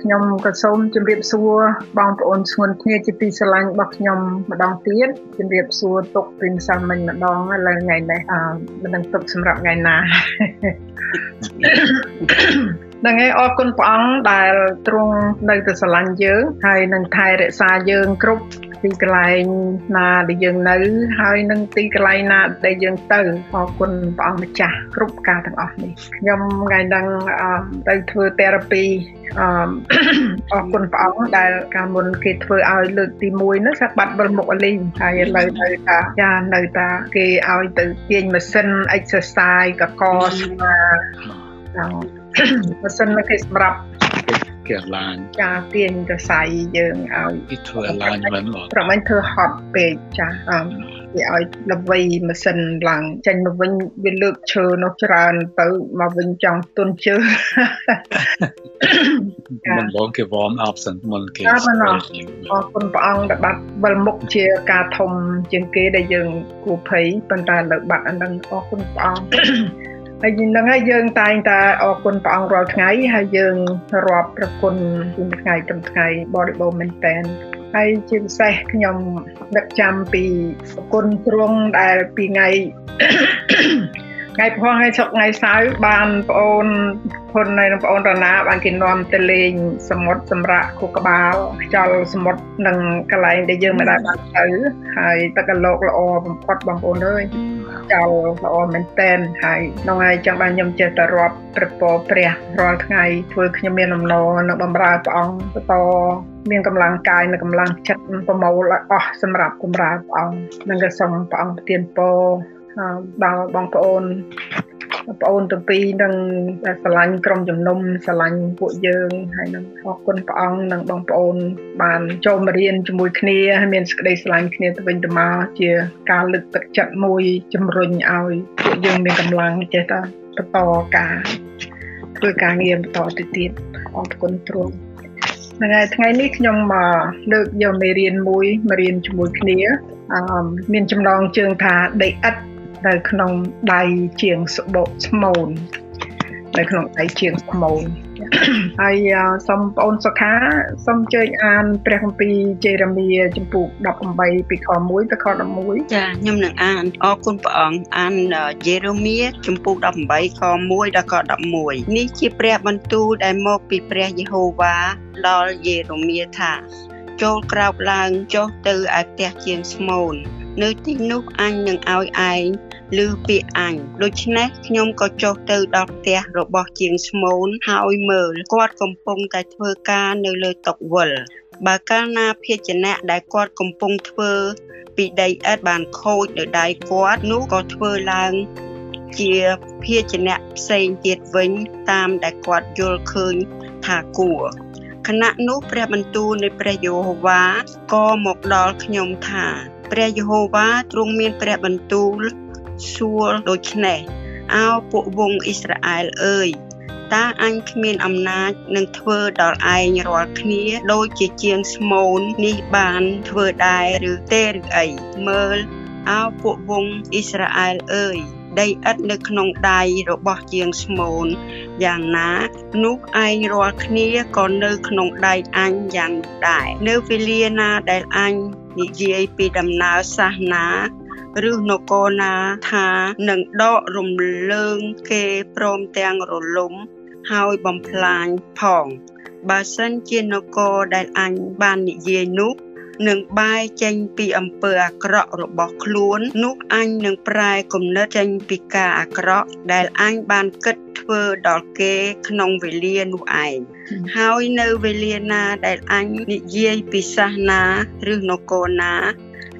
ខ្ញុំក៏សូមជម្រាបសួរបងប្អូនស្ងួនគ្នាជាទីស្រឡាញ់របស់ខ្ញុំម្ដងទៀតជម្រាបសួរទុកពីម្សិលមិញម្ដងឡើងថ្ងៃនេះអឺមិនដឹងទុកសម្រាប់ថ្ងៃណាហ្នឹងហើយអរគុណព្រះអង្គដែលទ្រង់នៅតែស្រឡាញ់យើងហើយនឹងថែរក្សាយើងគ្រប់ ទីកន្លែងណាដែលយើងនៅ ហើយនឹងទីកន្លែងណាដែលយើងទៅអរគុណព្រះអង្គម្ចាស់គ្រប់ការទាំងអស់នេះខ្ញុំថ្ងៃហ្នឹងទៅធ្វើ therapy អរគុណព្រះអង្គដែលកាលមុនគេធ្វើឲ្យលើកទី1នោះសាបាត់វិលមុខអលីងហើយឥឡូវទៅថាចានៅតាគេឲ្យទៅទាញម៉ាស៊ីន exercise កកស្មាម៉ាស៊ីនគេសម្រាប់ គេឡាញចាទាញសរសៃយើងឲ្យគេធ្វើឡាញមិនបងប្រហែលធ្វើហត់ពេកចាអឺគេឲ្យល្វីម៉ាស៊ីនឡើងចេញមកវិញវាលើកឈើនោះច្រើនទៅមកវិញចង់ទុនជើមិនបងគេ warm up សិនមុនគេអរគុណព្រះអង្គដែលបាត់វិលមុខជាការធំជាងគេដែលយើងគួរភ័យប៉ុន្តែលើបាត់អានឹងអរគុណព្រះអង្គ ហើយនឹងហើយយើងតែងតែអរគុណព្រះអង្គរាល់ថ្ងៃហើយយើងរាប់ប្រគុណពីថ្ងៃទៅថ្ងៃបរិបូរណ៍មែនតើហើយជាពិសេសខ្ញុំដឹកចាំពីប្រគុណទ្រង់ដែលពីថ្ងៃថ្ងៃព្រោះថ្ងៃសុកថ្ងៃសៅរ៍បានប្អូនភុននៅនឹងប្អូនរណាបានគេនាំទៅលេងសមុទ្រសម្រាប់គូក្បាលខ្យល់សមុទ្រនិងកន្លែងដែលយើងមិនដែលបានទៅហើយទឹកកលោកល្អបំផុតបងប្អូនអើយ ចោលល្អមែនតែនហើយក្នុងហើយចឹងបានខ្ញុំចេះតែរាប់ព្រះពរព្រះរាល់ថ្ងៃធ្វើខ្ញុំមានអំណរនិងបម្រើព្រះអង្គបន្តមានកម្លាំងកាយនិងកម្លាំងចិត្តប្រមូលអស់សម្រាប់បម្រើព្រះអង្គនិងក៏សូមព្រះអង្គប្រទានពរដល់បងប្អូន បងប្អូនទាំងពីរនឹងស្រឡាញ់ក្រុមជំនុំស្រឡាញ់ពួកយើងហើយនឹងអរគុណព្រះអង្គនិងបងប្អូន បានចូលមករៀនជាមួយគ្នាហើយមានសេចក្តីស្រឡាញ់គ្នាទៅវិញទៅមកជាការលើកទឹកចិត្តមួយជំរុញឲ្យពួកយើងមានកម្លាំងចេះតែបន្តការធ្វើការងារបន្តទៅទៀតអរគុណទ្រង់ថ្ងៃថ្ងៃនេះខ្ញុំមកលើកយកមេរៀនមួយមករៀនជាមួយគ្នាអឺមានចំណងជើងថាដីឥដ្ឋ នៅក្នុងដៃជាងស្បកស្មូននៅក្នុងដៃជាងស្មូនហើយសូមបងអូនសុខាសូមជើញអានព្រះគម្ពីរជេរេមៀចំពោះ18ពីខ1ទៅខ11ចាខ្ញុំនឹងអានអរគុណព្រះអង្គអានយេរេមៀចំពោះ18ខ1ដល់ខ11នេះជាព្រះបន្ទូលដែលមកពីព្រះយេហូវ៉ាដល់យេរេមៀថាចូលក្រោកឡើងចុះទៅឯផ្ទះជាងស្មូននៅទីនោះអញនឹងឲ្យឯង ឮពាក្យអញដូច្នេះខ្ញុំក៏ចុះទៅដល់ផ្ទះរបស់ជាងស្មូនហើយមើលគាត់កំពុងតែធ្វើការនៅលើតុវិលបើកាលណាភេជ្ជៈដែលគាត់កំពុងធ្វើពីដីឥដ្ឋបានខូចនៅដៃគាត់នោះក៏ធ្វើឡើងជាភេជ្ជៈផ្សេងទៀតវិញតាមដែលគាត់យល់ឃើញថាគួរខណៈនោះព្រះបន្ទូលនៃព្រះយេហូវ៉ាក៏មកដល់ខ្ញុំថាព្រះយេហូវ៉ាទ្រង់មានព្រះបន្ទូល សួរដូចនេះអោពួកវងអ៊ីស្រាអែលអើយតើអញគ្មានអំណាចនឹងធ្វើដល់ឯងរាល់គ្នាដូចជាជាងស្មូននេះបានធ្វើដែរឬទេឬអីមើលអោពួកវងអ៊ីស្រាអែលអើយដីឥដ្ឋនៅក្នុងដៃរបស់ជាងស្មូនយ៉ាងណានោះឯងរាល់គ្នាក៏នៅក្នុងដៃអញយ៉ាងដែរនៅវេលាណាដែលអញនិយាយពីដំណើរសាសនា ឬនគរណាថានឹងដករំលើងគេព្រមទាំងរលំហើយបំផ្លាញផងបើសិនជានគរដែលអញបាននិយាយនោះនឹងបែរចេញពីអំពើអាក្រក់របស់ខ្លួននោះអញនឹងប្រែគំនិតចេញពីការអាក្រក់ដែលអញបានគិតធ្វើដល់គេក្នុងវេលានោះឯងហើយនៅវេលាណាដែលអញនិយាយពីសាសនាឬនគរណា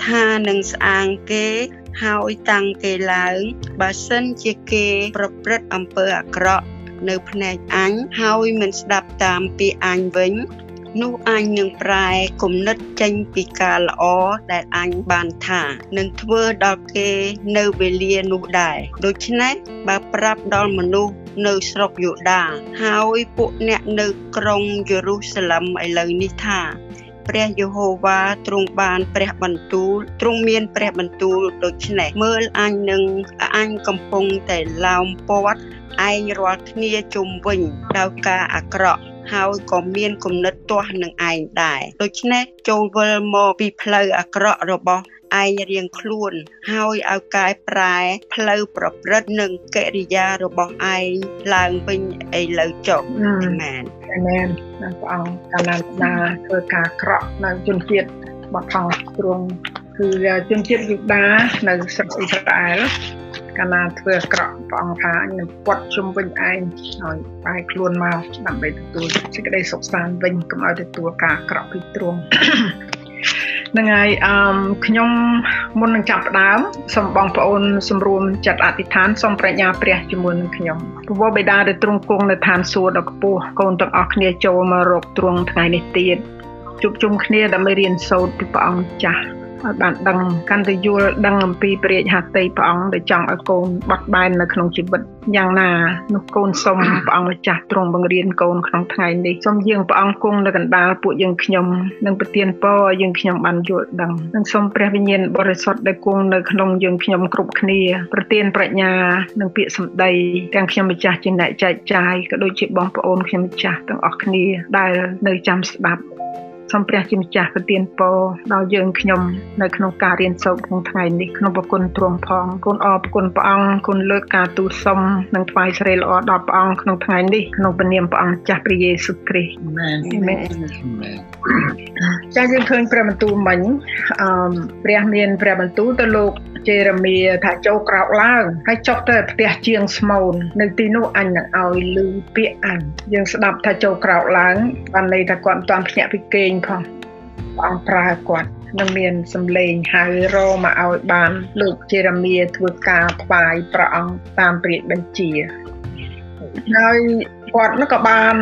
ថានឹងស្អាងគេហើយតាំងគេឡើងបើសិនជាគេប្រព្រឹត្តអំពើអាក្រក់នៅភ្នែកអញហើយមិនស្ដាប់តាមពាក្យអញវិញនោះអញនឹងប្រែគំនិតចេញពីការល្អដែលអញបានថានឹងធ្វើដល់គេនៅវេលានោះដែរដូច្នេះបើប្រាប់ដល់មនុស្សនៅស្រុកយូដាហើយពួកអ្នកនៅក្រុងយេរូសាឡឹមឥឡូវនេះថា ព្រះយេហូវ៉ាទ្រង់បានព្រះបន្ទូលទ្រង់មានព្រះបន្ទូលដូច្នេះមើលអញនឹងអញកំពុងតែឡោមព័ទ្ធឯងរាល់គ្នាជុំវិញដោយការអាក្រក់ហើយក៏មានគំនិតទាស់នឹងឯងដែរដូច្នេះចូលវិលមកពីផ្លូវអាក្រក់របស់ ឯងរៀងខ្លួន ហើយឲ្យកែប្រែ ផ្លូវប្រព្រឹត្តនិងកិរិយារបស់ឯងឡើងវិញឥឡូវចុះអាមែនអាមែនព្រះអង្គកាលណាធ្វើការក្រក់នៅជនជាតិបថងទ្រង់គឺជនជាតិយូដានៅស្រុកអ៊ីស្រាអែលកាលណាធ្វើអាក្រក់ព្រះអង្គថានឹងពាត់ជុំវិញឯងឲ្យបែរខ្លួនមកដើម្បីទទួលសេចក្តីសុខសាន្តវិញកុំឲ្យទទួលការអាក្រក់ពីទ្រង់ នឹងហើយអឺខ្ញុំមុននឹងចាប់ផ្ដើមសូមបងប្អូនសម្រួមចិត្តអធិដ្ឋានសូមប្រាជ្ញាព្រះជាមួយនឹងខ្ញុំព្រះបិតាដែលទ្រង់គង់នៅឋានសួគ៌ដ៏ខ្ពស់កូនទាំងអស់គ្នាចូលមករកទ្រង់ថ្ងៃនេះទៀតជួបជុំគ្នាដើម្បីរៀនសូត្រពីព្រះអង្គចាស់ ឲ្យបានដឹងកាន់តែយល់ដឹងអំពីព្រះរាជហត្ថីព្រះអង្គដែលចង់ឲ្យកូនបាត់បែននៅក្នុងជីវិតយ៉ាងណានោះកូនសូមព្រះអង្គម្ចាស់ទ្រង់បង្រៀនកូនក្នុងថ្ងៃនេះសូមយើងព្រះអង្គគង់នៅកណ្ដាលពួកយើងខ្ញុំនិងប្រទានពរឲ្យយើងខ្ញុំបានយល់ដឹងនិងសូមព្រះវិញ្ញាណបរិសុទ្ធដែលគង់នៅក្នុងយើងខ្ញុំគ្រប់គ្នាប្រទានប្រាជ្ញានិងពាក្យសម្ដីទាំងខ្ញុំម្ចាស់ជាអ្នកចែកចាយក៏ដូចជាបងប្អូនខ្ញុំម្ចាស់ទាំងអស់គ្នាដែលនៅចាំស្ដាប់ សូមព្រះជាម្ចាស់ប្រទានពរដល់យើងខ្ញុំនៅក្នុងការរៀនសូត្រក្នុងថ្ងៃនេះក្នុងប្រគុណទ្រង់ផងគុណអរគុណព្រះអង្គគុណលើកការទូលសុំនិងថ្វាយសិរីល្អដល់ព្រះអង្គក្នុងថ្ងៃនេះក្នុងព្រះនាមព្រះអង្គចាស់ព្រះយេស៊ូវគ្រីស្ទអាមែនអាមែនចា៎យើងឃើញព្រះបន្ទូលមិញអឺព្រះមានព្រះបន្ទូលទៅលោកជេរេមៀថាចូលក្រោកឡើងហើយចុះទៅផ្ទះជាងស្មូននៅទីនោះអញនឹងឲ្យលឺពាក្យអញយើងស្ដាប់ថាចូលក្រោកឡើងបានន័យថាគាត់មិនទាន់ភ្ញាក់ពីគេងផងព្រះអង្គប្រើគាត់នឹងមានសម្លេងហៅរមកឲ្យបានលោកជេរេមៀធ្វើការថ្វាយព្រះអង្គតាមព្រះបញ្ជាហើយគាត់នោះក៏បាន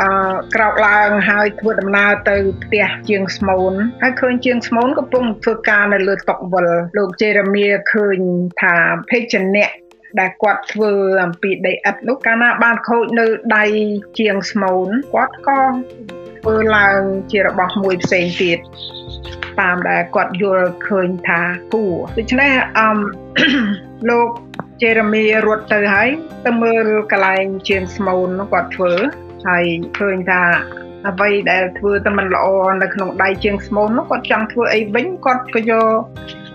អឺក្រោកឡើងហើយធ្វើដំណើរទៅផ្ទះជាងស្មូនហើយឃើញជាងស្មូនកំពុងធ្វើការនៅលើតុវិលលោកជេរេមៀឃើញថាភេជ្ជនៈដែលគាត់ធ្វើអំពីដីឥដ្ឋនោះកាលណាបានខូចនៅដៃជាងស្មូនគាត់ក៏ ធ្វើឡើងជារបស់មួយផ្សេងទៀតតាមដែលគាត់យល់ឃើញថាគួរដូច្នេះអមលោកជេរេមៀរត់ទៅហើយទៅមើលកន្លែងជាងស្មូនគាត់ធ្វើហើយឃើញថាអ្វីដែលធ្វើតែមិនល្អនៅក្នុងដៃជាងស្មូននោះគាត់ចង់ធ្វើអីវិញគាត់ក៏យក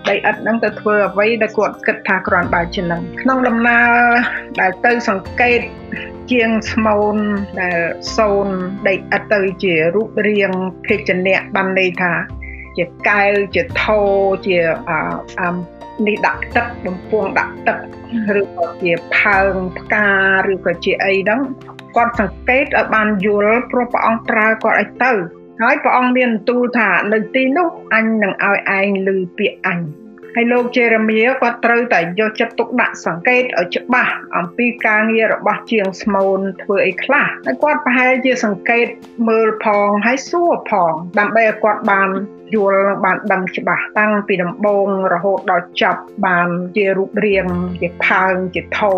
ដីឥដ្ឋហ្នឹងទៅធ្វើអ្វីដែលគាត់គិតថាគ្រាន់បើជានឹងក្នុងដំណើរដែលទៅសង្កេតជាងស្មូនដែលសូនដីឥដ្ឋទៅជារូបរាងភេជ្ជៈបានន័យថា ជាកែវជាថោជាអឺនេះដាក់ទឹកបំពង់ដាក់ទឹកឬក៏ជាផើងផ្កាឬក៏ជាអីហ្នឹងគាត់សង្កេតឲ្យបានយល់ព្រោះព្រះអង្គប្រើគាត់ឲ្យទៅ ហើយព្រះអង្គមានបន្ទូលថានៅទីនោះអញនឹងឲ្យឯងឮពាក្យអញហើយលោកជេរេមៀគាត់ត្រូវតែយកចិត្តទុកដាក់សង្កេតឲ្យច្បាស់អំពីការងាររបស់ជាងស្មូនធ្វើអីខ្លះហើយគាត់ប្រហែលជាសង្កេតមើលផងហើយសួរផងដើម្បីឲ្យគាត់បាន យល់បានដឹងច្បាស់តាំងពីដំបូងរហូតដល់ចប់បានជារូបរាងជាផើងជាថោ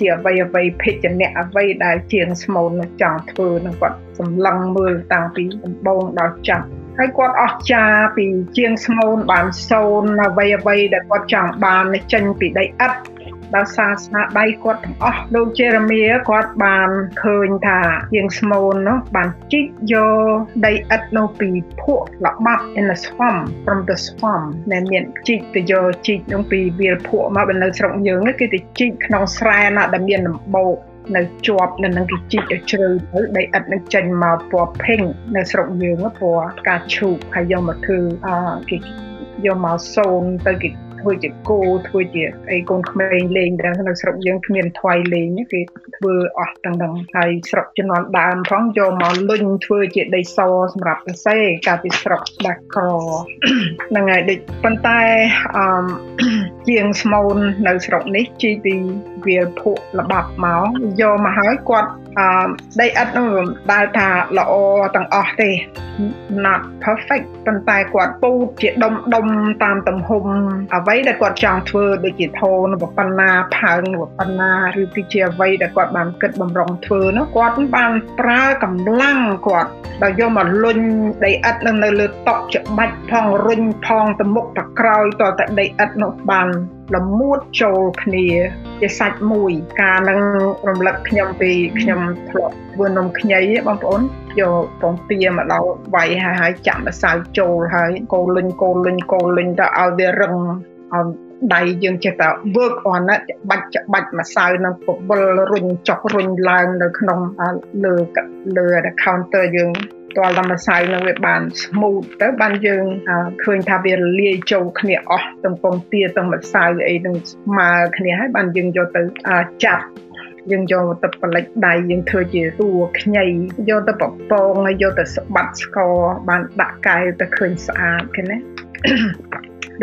ជាអ្វីអ្វីភេជ្ជៈអ្វីដែលជាងស្មូនចង់ធ្វើនឹងគាត់សម្លឹងមើលតាំងពីដំបូងដល់ចប់ហើយគាត់អស្ចារ្យពីជាងស្មូនបានសូនអ្វីអ្វីដែលគាត់ចង់បានចេញពីដីឥដ្ឋ ដល់សាស្នាដៃគាត់ទាំងអស់លោកជេរេមៀគាត់បានឃើញថាជាងស្មូននោះបានជីកយកដីឥដ្ឋនោះពីភក់ល្បាប់ in the swamp from the swamp ដែលមានជីកទៅយកជីកនោះពីវាលភក់មកនៅស្រុកយើងគឺទៅជីកក្នុងស្រែណាដែលមានដំបូកនៅជាប់នៅនឹងគេជីកឲ្យជ្រៅទៅដីឥដ្ឋនឹងចេញមកពណ៌ pink នៅស្រុកយើងពណ៌ផ្កាឈូកហើយយកមកធ្វើអគេយកមកសូនទៅគេ ធ្វើជាគោធ្វើជាអីកូនក្មេងលេងដែរនៅស្រុកយើងគ្មានថ្វាយលេងគេធ្វើអស់ទាំងហ្នឹងហើយស្រុកជំនាន់ដើមផងយកមកលុញធ្វើជាដីសសម្រាប់សរសេរកាលពីស្រុកដាស់ក្រហ្នឹងហើយដូចប៉ុន្តែអឺជាងស្មូននៅស្រុកនេះជីពី វាលភក់ល្បាប់មកយកមកហើយគាត់អឺដីឥដ្ឋនោះមិនដែលថាល្អទាំងអស់ទេ not perfect ប៉ុន្តែគាត់ពូតជាដុំដុំតាមទំហំអ្វីដែលគាត់ចង់ធ្វើដូចជាធនប៉ុណ្ណាផើងប៉ុណ្ណាឬគឺជាអ្វីដែលគាត់បានគិតបំរុងធ្វើនោះគាត់បានប្រើកម្លាំងគាត់ដល់យកមកលុញដីឥដ្ឋនឹងនៅលើតុច្បាច់ផងរុញផងទៅមុខទៅក្រោយតតែដីឥដ្ឋនោះបាន លមួតចូលគ្នាជាសាច់មួយ ការនឹងរំលឹកខ្ញុំពីខ្ញុំធ្លាប់ធ្វើនំខ្ញីបងប្អូនយកពងទាមកដល់វាយហើយហើយចាក់ម្សៅចូលហើយកូរលុញកូរលុញកូរលុញទៅឲ្យវារឹងឲ្យដៃយើងចេះតែ work on ណាបាច់បាច់ម្សៅនឹងពវល់រុញចុះរុញឡើងនៅក្នុងលើលើ counter យើង តលដល់ម្សៅនឹងវាបាន smooth ទៅបានយើងឃើញថាវារលាយចូលគ្នាអស់ទាំងពងទាទាំងម្សៅអីនឹងស្មើគ្នាហើយបានយើងយកទៅចាប់យើងយកទៅបលិចដៃយើងធ្វើជាតួខ្ញីយកទៅប្រពងហើយយកទៅស្បាត់ស្ករបានដាក់កែវទៅឃើញស្អាតឃើញណា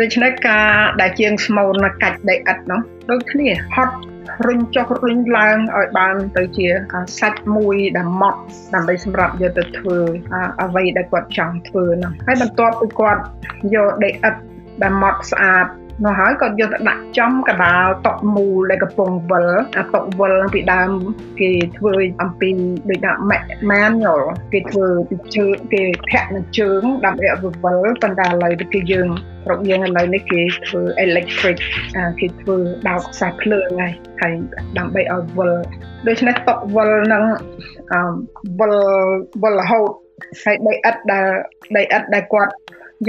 ដូច្នេះការដែលជាងស្មូនកាច់ដីឥដ្ឋនោះដូចគ្នាហត់រុញចុះរុញឡើងឲ្យបានទៅជាសាច់មួយដែលម៉ត់ដើម្បីសម្រាប់យកទៅធ្វើអ្វីដែលគាត់ចង់ធ្វើនោះហើយបន្ទាប់ពីគាត់យកដីឥដ្ឋដែលម៉ត់ស្អាត នោះហើយគាត់យកទៅដាក់ចំកដាលតុកមូលដែលកំពុងវិលអាតុកវិលពីដើមគេធ្វើអំពីដូចថា manual គេធ្វើពីជើងគេធាក់នឹងជើងដើម្បីឲ្យវិលប៉ុន្តែឥឡូវគឺយើងស្រុកយើងឥឡូវនេះគេធ្វើ electric គេធ្វើដោតខ្សែភ្លើងហើយហើយដើម្បីឲ្យវិលដូច្នេះតុកវិលនឹងវិលវិលរហូតហើយដីឥដ្ឋដែលដីឥដ្ឋដែលគាត់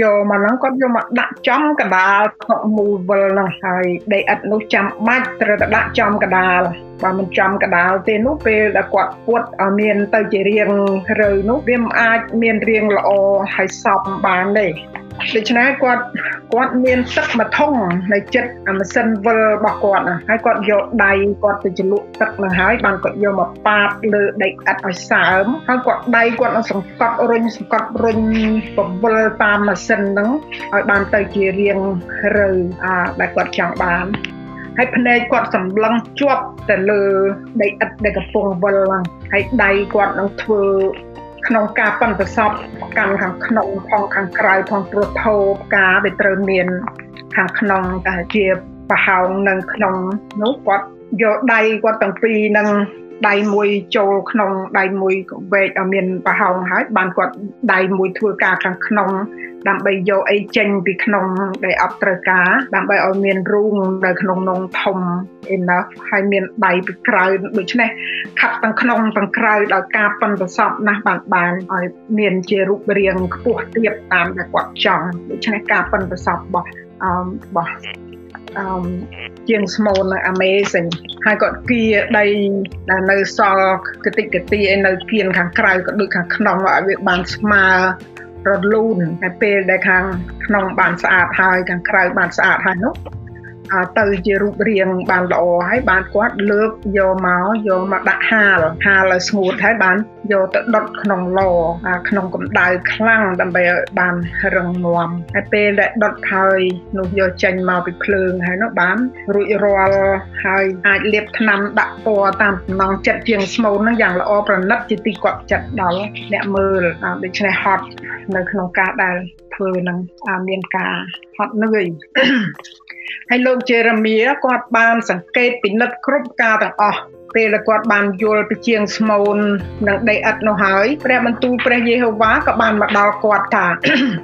យកមកហ្នឹងគាត់យកមកដាក់ចំកដាលខកមូលវិលហ្នឹងហើយដីឥដ្ឋនោះចាំបាច់ត្រូវតែដាក់ចំកដាលបើមិនចំកដាលទេនោះពេលដែលគាត់ពួតឲ្យមានទៅជារាងរើនោះវាមិនអាចមានរាងល្អហើយសពបានទេដូច្នេះគាត់គាត់មានទឹកមួយធុងនៅចិត្តអាម៉ាស៊ីនវិលរបស់គាត់ណាហើយគាត់យកដៃគាត់ទៅជ្រលក់ទឹកនឹងហើយបានគាត់យកមកប៉ាតលើដីឥដ្ឋឲ្យសើមហើយគាត់ដៃគាត់នឹងសង្កត់រុញសង្កត់រុញបវិលតាមម៉ាស៊ីនហ្នឹងឲ្យបានទៅជារាងរើអាដែលគាត់ចង់បាន ហើយភ្នែកគាត់សម្លឹងជាប់ទៅលើដីឥដ្ឋដែលកំពុងវិលហ្នឹងហើយដៃគាត់នឹងធ្វើក្នុងការប៉ិនប្រសពកាន់ខាងក្នុងផងខាងក្រៅផងព្រោះថោផ្កាវាត្រូវមានខាងក្នុងតែជាប្រហោងនៅក្នុងនោះគាត់យកដៃគាត់ទាំងពីរនឹង ដៃមួយចូលក្នុងដៃមួយកវែកឲ្យមានប្រហោងហើយបានគាត់ដៃមួយធ្វើការខាងក្នុង ដើម្បីយកអីចេញពីក្នុងដែលអត់ត្រូវការដើម្បីឲ្យមានរូងនៅក្នុងនងធំ enough ហើយមានដៃពីក្រៅដូច្នេះខាត់ទាំងក្នុងទាំងក្រៅដោយការប៉ិនប្រសពណាស់បានបានឲ្យមានជារូបរាងខ្ពស់ទៀតតាមដែលគាត់ចង់ដូច្នេះការប៉ិនប្រសពរបស់អឺរបស់អឺ ជាងស្មូននៅ Amazing ហើយគាត់គៀដីដែលនៅសល់កតិកទីឯនៅគៀនខាងក្រៅក៏ដូចខាងក្នុងឲ្យវាបានស្មើរលូនតែពេលដែលខាងក្នុងបានស្អាតហើយខាងក្រៅបានស្អាតហើយនោះទៅជារូបរាងបានល្អហើយបានគាត់លើកយកមកយកមកដាក់ហាលហាលឲ្យស្ងួតហើយបាន យកទៅដុតក្នុងឡក្នុងកម្ដៅខ្លាំងដើម្បីឲ្យបានរឹងមាំហើយពេលដែលដុតហើយនោះយកចេញមកពីភ្លើងហើយនោះបានរួចរាល់ហើយអាចលាបថ្នាំដាក់ពណ៌តាមចំណងចិត្តជាងស្មូនហ្នឹងយ៉ាងល្អប្រណិតជាទីគាត់ចិត្តដល់អ្នកមើលដូច្នេះហត់នៅក្នុងការដែលធ្វើនឹងមានការហត់នឿយហើយលោកជេរេមៀគាត់បានសង្កេតពិនិត្យគ្រប់ការទាំងអស់ ពេលដែលគាត់បានយល់ពីជាងស្មូននិងដីឥដ្ឋនោះហើយព្រះបន្ទូលព្រះយេហូវ៉ាក៏បានមកដល់គាត់ថា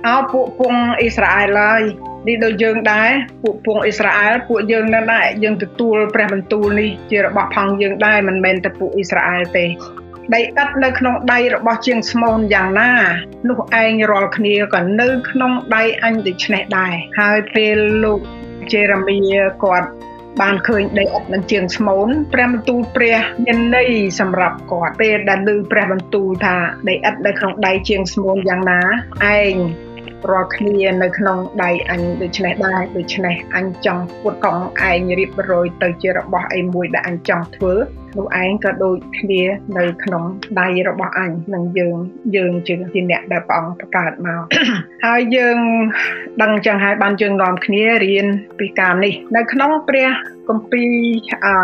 អោពួកពងអ៊ីស្រាអែលហើយនេះដូចយើងដែរពួកពងអ៊ីស្រាអែលពួកយើងនៅដែរយើងទទួលព្រះបន្ទូលនេះជារបស់ផងយើងដែរមិនមែនតែពួកអ៊ីស្រាអែលទេដីឥដ្ឋនៅក្នុងដៃរបស់ជាងស្មូនយ៉ាងណានោះឯងរាល់គ្នាក៏នៅក្នុងដៃអញដូច្នេះដែរហើយពេលលោកជេរេមៀគាត់ បានឃើញដីឥដ្ឋនឹងជាងស្មូនព្រះបន្ទូលព្រះមានន័យសម្រាប់គាត់ពេលដែលឮព្រះបន្ទូលថាដីឥដ្ឋនៅក្នុងដៃជាងស្មូនយ៉ាងណាឯង រាល់គ្នានៅក្នុងដៃអញដូច្នេះដែរដូច្នេះអញចង់ពួតកង់ឯងរៀបរយទៅជារបស់អីមួយដែលអញចង់ធ្វើនោះឯងក៏ដូចគ្នានៅក្នុងដៃរបស់អញនឹងយើងយើងជាជាអ្នកដែលព្រះអង្គបង្កើតមកហើយយើងដឹងចឹងហើយបានយើងនាំគ្នារៀនពីការនេះ នៅក្នុងព្រះគម្ពីរអឺ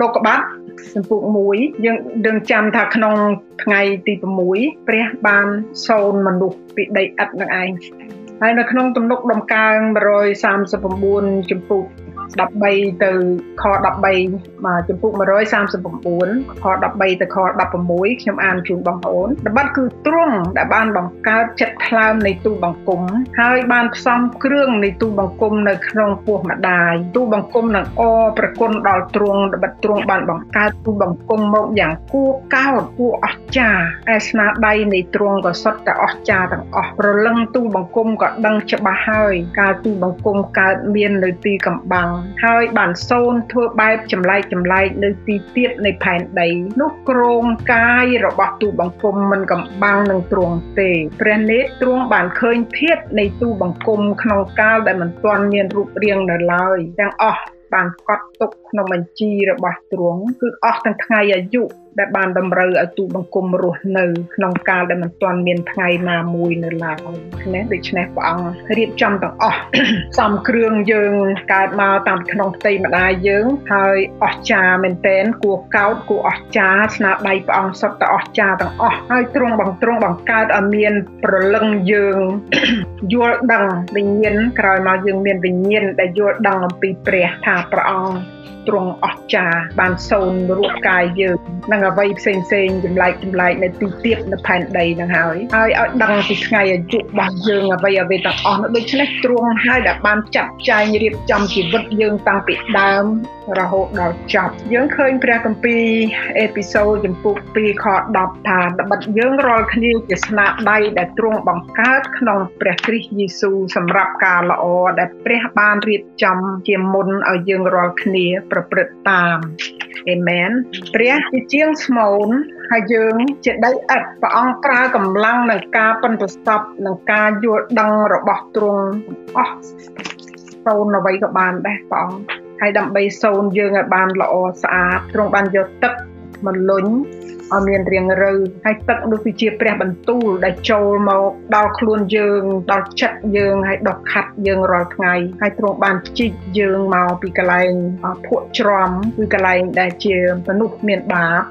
លោកកបាត់ សំពុក1យើងយើងចាំថាក្នុងថ្ងៃទី6ព្រះបានសូនមនុស្សពីដីឥដ្ឋនឹងឯងហើយនៅក្នុងទំនុកដំកើង139ចំពុក 13ទៅខ13មកចំពុក139ខ13ទៅខ16ខ្ញុំអានជូនបងប្អូនត្បិតគឺទ្រង់ដែលបានបង្កើតចិត្តថ្លើមនៃទូបង្គំហើយបានផ្សំគ្រឿងនៃទូបង្គំនៅក្នុងពោះម្ដាយទូបង្គំនឹងអប្រគុណដល់ទ្រង់ត្បិតទ្រង់បានបង្កើតទូបង្គំមកយ៉ាងគួរកោតគួរអស្ចារ្យឯស្នាដៃនៃទ្រង់ក៏សុទ្ធតែអស្ចារ្យទាំងអស់ប្រលឹងទូបង្គំក៏ដឹងច្បាស់ហើយកាលទូបង្គំកើតមាននៅទីកំបាំងហើយបានសូនធ្វើបែបចម្លែកចម្លែកនៅទីទៀតនៃផែនដីនោះក្រងកាយរបស់ទូបង្គំមិនកំបាំងនឹងទ្រង់ទេព្រះនេត្រទ្រង់បានឃើញធាតុនៃទូបង្គំក្នុងកាលដែលមិនទាន់មានរូបរាងនៅឡើយទាំងអស់បានកត់ទុកក្នុងបញ្ជីរបស់ទ្រង់គឺអស់ទាំងថ្ងៃអាយុ ដែលបានតម្រូវឲ្យទូបង្គំរស់នៅក្នុងកាលដែលមិនទាន់មានថ្ងៃណាមួយនៅឡើយណាដូច្នេះព្រះអង្គរៀបចំទាំងអស់សំគ្រឿងយើងកើតមកតាមក្នុងផ្ទៃម្ដាយយើងហើយអស្ចារ្យមែនតែនគួរកោតគួរអស្ចារ្យស្នាដៃព្រះអង្គសុទ្ធតែអស្ចារ្យទាំងអស់ហើយទ្រង់បង្ទ្រង់បង្កើតឲ្យមានប្រលឹងយើងយល់ដឹងវិញ្ញាណក្រោយមកយើងមានវិញ្ញាណដែលយល់ដឹងអំពីព្រះថាព្រះអង្គ ទ្រង់អស្ចារ្យបានសូនរូបកាយយើងនិងអ្វីផ្សេងផ្សេងចម្លែកចម្លែកនៅទីទៀតនៅផែនដីនឹងហើយហើយឲ្យដឹងពីថ្ងៃអាយុរបស់យើងអ្វីអ្វីទាំងអស់នោះដូច្នេះទ្រង់ហើយដែលបានចាត់ចែងរៀបចំជីវិតយើងតាំងពីដើមរហូតដល់ចប់យើងឃើញព្រះគម្ពីរអេពីសូតចំពុក2ខ10ថាត្បិតយើងរាល់គ្នាជាស្នាដៃដែលទ្រង់បង្កើតក្នុងព្រះគ្រីស្ទយេស៊ូវសម្រាប់ការល្អដែលព្រះបានរៀបចំជាមុនឲ្យយើងរាល់គ្នាប្រព្រឹត្តតាមអេមែនព្រះជាជាងស្មូនហើយយើងជាដីឥដ្ឋព្រះអង្គប្រើកម្លាំងនិងការប៉ិនប្រសពនិងការយល់ដឹងរបស់ទ្រង់អស់សូនអ្វីក៏បានដែរព្រះអង្គហើយដើម្បីសូនយើងឲ្យបានល្អស្អាតទ្រង់បានយកទឹកមកលុញ ឲ្យមានរាងរូវហើយទឹកនោះគឺជាព្រះបន្ទូលដែលចូលមកដល់ខ្លួនយើងដល់ចិត្តយើងហើយដុសខាត់យើងរាល់ថ្ងៃហើយទ្រង់បានជីកយើងមកពីកន្លែងភក់ច្រំគឺកន្លែងដែលជាមនុស្សមានបាប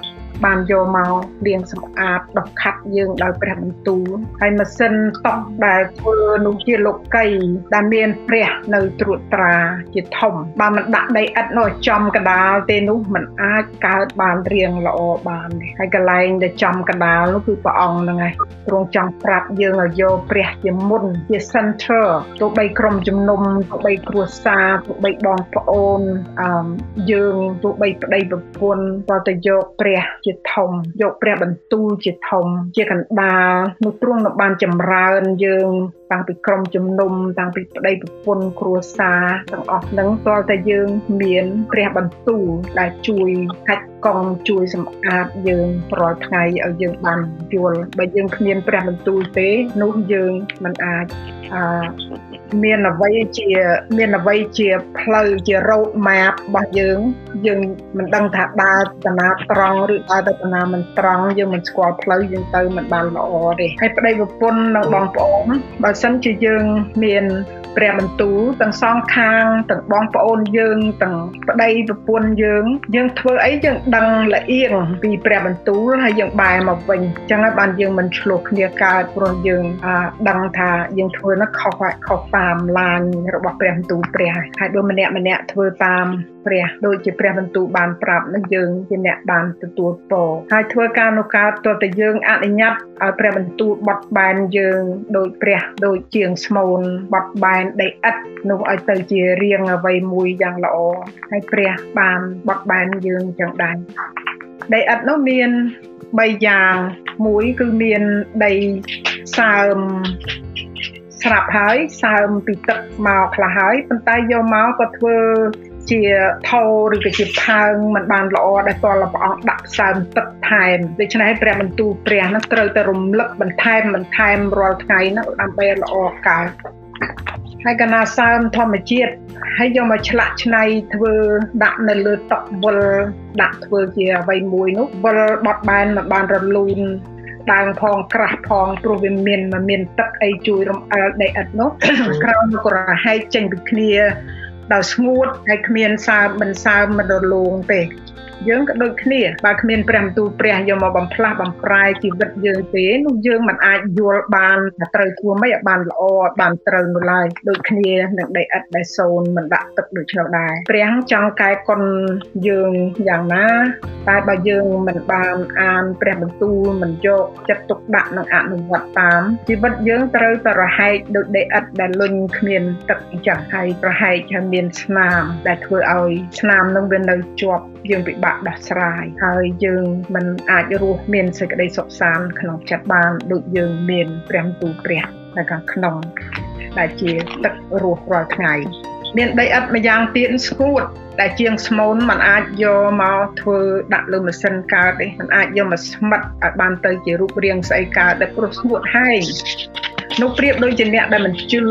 បានយកមកលាងសម្អាតដុសខាត់យើងដោយព្រះបន្ទូលហើយម៉ាស៊ីនតុកដែលធ្វើនោះជាលោកីដែលមានព្រះនៅត្រួតត្រាជាធំបើមិនដាក់ដីឥដ្ឋនោះចំកដាលទេនោះมันអាចកើតបានរៀងល្អបានទេហើយកន្លែងដែលចំកដាលនោះគឺព្រះអង្គហ្នឹងឯងទ្រង់ចង់ប្រាប់យើងឲ្យយកព្រះជាមុនជា center ទោះបីក្រុមជំនុំទោះបីគ្រួសារទោះបីបងប្អូនអឺយើងទោះបីប្តីប្រពន្ធក៏ទៅយកព្រះជាធំយកព្រះបន្ទូលជាធំ ជាកណ្ដាលនោះទ្រង់នឹងបានចម្រើនយើងតាំងពីក្រុមជំនុំតាំងពីប្តីប្រពន្ធគ្រួសារទាំងអស់ហ្នឹងតើតែយើងមានព្រះបន្ទូលដែលជួយកាច់កងជួយសម្អាតយើងរាល់ថ្ងៃឲ្យយើងបានយល់បើយើងគ្មានព្រះបន្ទូលទេនោះយើងមិនអាចអឺ មានអ្វីជាមានអ្វីជាផ្លូវជា road map របស់យើង យើងមិនដឹងថាដើរទៅណាត្រង់ឬដើរទៅណាមិនត្រង់យើងមិនស្គាល់ផ្លូវយើងទៅមិនបានល្អទេហើយប្តីប្រពន្ធនិងបងប្អូនបើសិនជាយើងមាន ព្រះបន្ទូលទាំងសងខាងទាំងបងប្អូនយើងទាំងប្តីប្រពន្ធយើង យើងធ្វើអីយើងដឹងល្អៀងពីព្រះបន្ទូលហើយយើងបែរមកវិញអញ្ចឹងហើយបានយើងមិនឆ្លោះគ្នាកើតព្រោះយើងដឹងថាយើងធ្វើនោះខុសខុសតាមឡានរបស់ព្រះបន្ទូលព្រះហើយដូចម្នាក់ម្នាក់ធ្វើតាម ព្រះដូចជាព្រះបន្ទូលបានប្រាប់នឹងយើងជាអ្នកបានទទួលពរហើយធ្វើការនោះកើតទោះតែយើងអនុញ្ញាតឲ្យព្រះបន្ទូលបត់បែនយើងដោយព្រះដូចជាងស្មូនបត់បែនដីឥដ្ឋនោះឲ្យទៅជារៀងអ្វីមួយយ៉ាងល្អហើយព្រះបានបត់បែនយើងចឹងដែរដីឥដ្ឋនោះមាន3យ៉ាងមួយគឺមានដីសើមស្រាប់ហើយសើមពីទឹកមកខ្លះហើយប៉ុន្តែយកមកក៏ធ្វើ ជាថោឬក៏ជាផើងมันបានល្អដែលតលព្រះអង្គដាក់ផ្សើមទឹកថែមដូច្នេះព្រះបន្ទូលព្រះនឹងត្រូវតែរំលឹកបន្ថែមបន្ថែមរាល់ថ្ងៃនោះដើម្បីល្អកើតហើយកណាសើមធម្មជាតិហើយយកមកឆ្លាក់ឆ្នៃធ្វើដាក់នៅលើតុវិលដាក់ធ្វើជាអ្វីមួយនោះវិលបត់បែនមកបានរលូនដើមផងក្រាស់ផងព្រោះវាមានមានទឹកអីជួយរំអិលដីឥដ្ឋនោះក្រោមក៏រហែកចេញពីគ្នា ដោយស្ងួតហើយគ្មានសើមមិនសើមមិនរលោងទេ យើងក៏ដូចគ្នាបើគ្មានព្រះបន្ទូលព្រះយកមកបំផ្លាស់បំប្រែជីវិតយើងទេនោះយើងមិនអាចយល់បានថាត្រូវធ្វើម៉េចឲ្យបានល្អបានត្រូវនោះឡើយដូចគ្នានឹងដីឥដ្ឋដែលសូនមិនដាក់ទឹកដូចនោះដែរព្រះចង់កែគុណយើងយ៉ាងណាតែបើយើងមិនបានអានព្រះបន្ទូលមិនយកចិត្តទុកដាក់និងអនុវត្តតាមជីវិតយើងត្រូវតែរហែកដូចដីឥដ្ឋដែលលុញគ្មានទឹកអញ្ចឹងហើយប្រហែកហើយមានស្នាមដែលធ្វើឲ្យស្នាមនឹងវានៅជាប់យើងពិបដោះស្រាយហើយយើងមិនអាចរស់មានសេចក្តីសុខសាន្តក្នុងចិត្តបានដូចយើងមានព្រះទូព្រះនៅខាងក្នុងដែលជាទឹករស់រាល់ថ្ងៃមានដីឥដ្ឋម្យ៉ាងទៀតស្ងួតដែលជាងស្មូនมันអាចយកមកធ្វើដាក់លើម៉ាស៊ីនកើតទេมันអាចយកមកស្មិតឲ្យបានទៅជារូបរាងស្អីកើតដែលព្រោះស្ងួតហែង នោះប្រៀបដូចជាអ្នកដែលមិនជឿ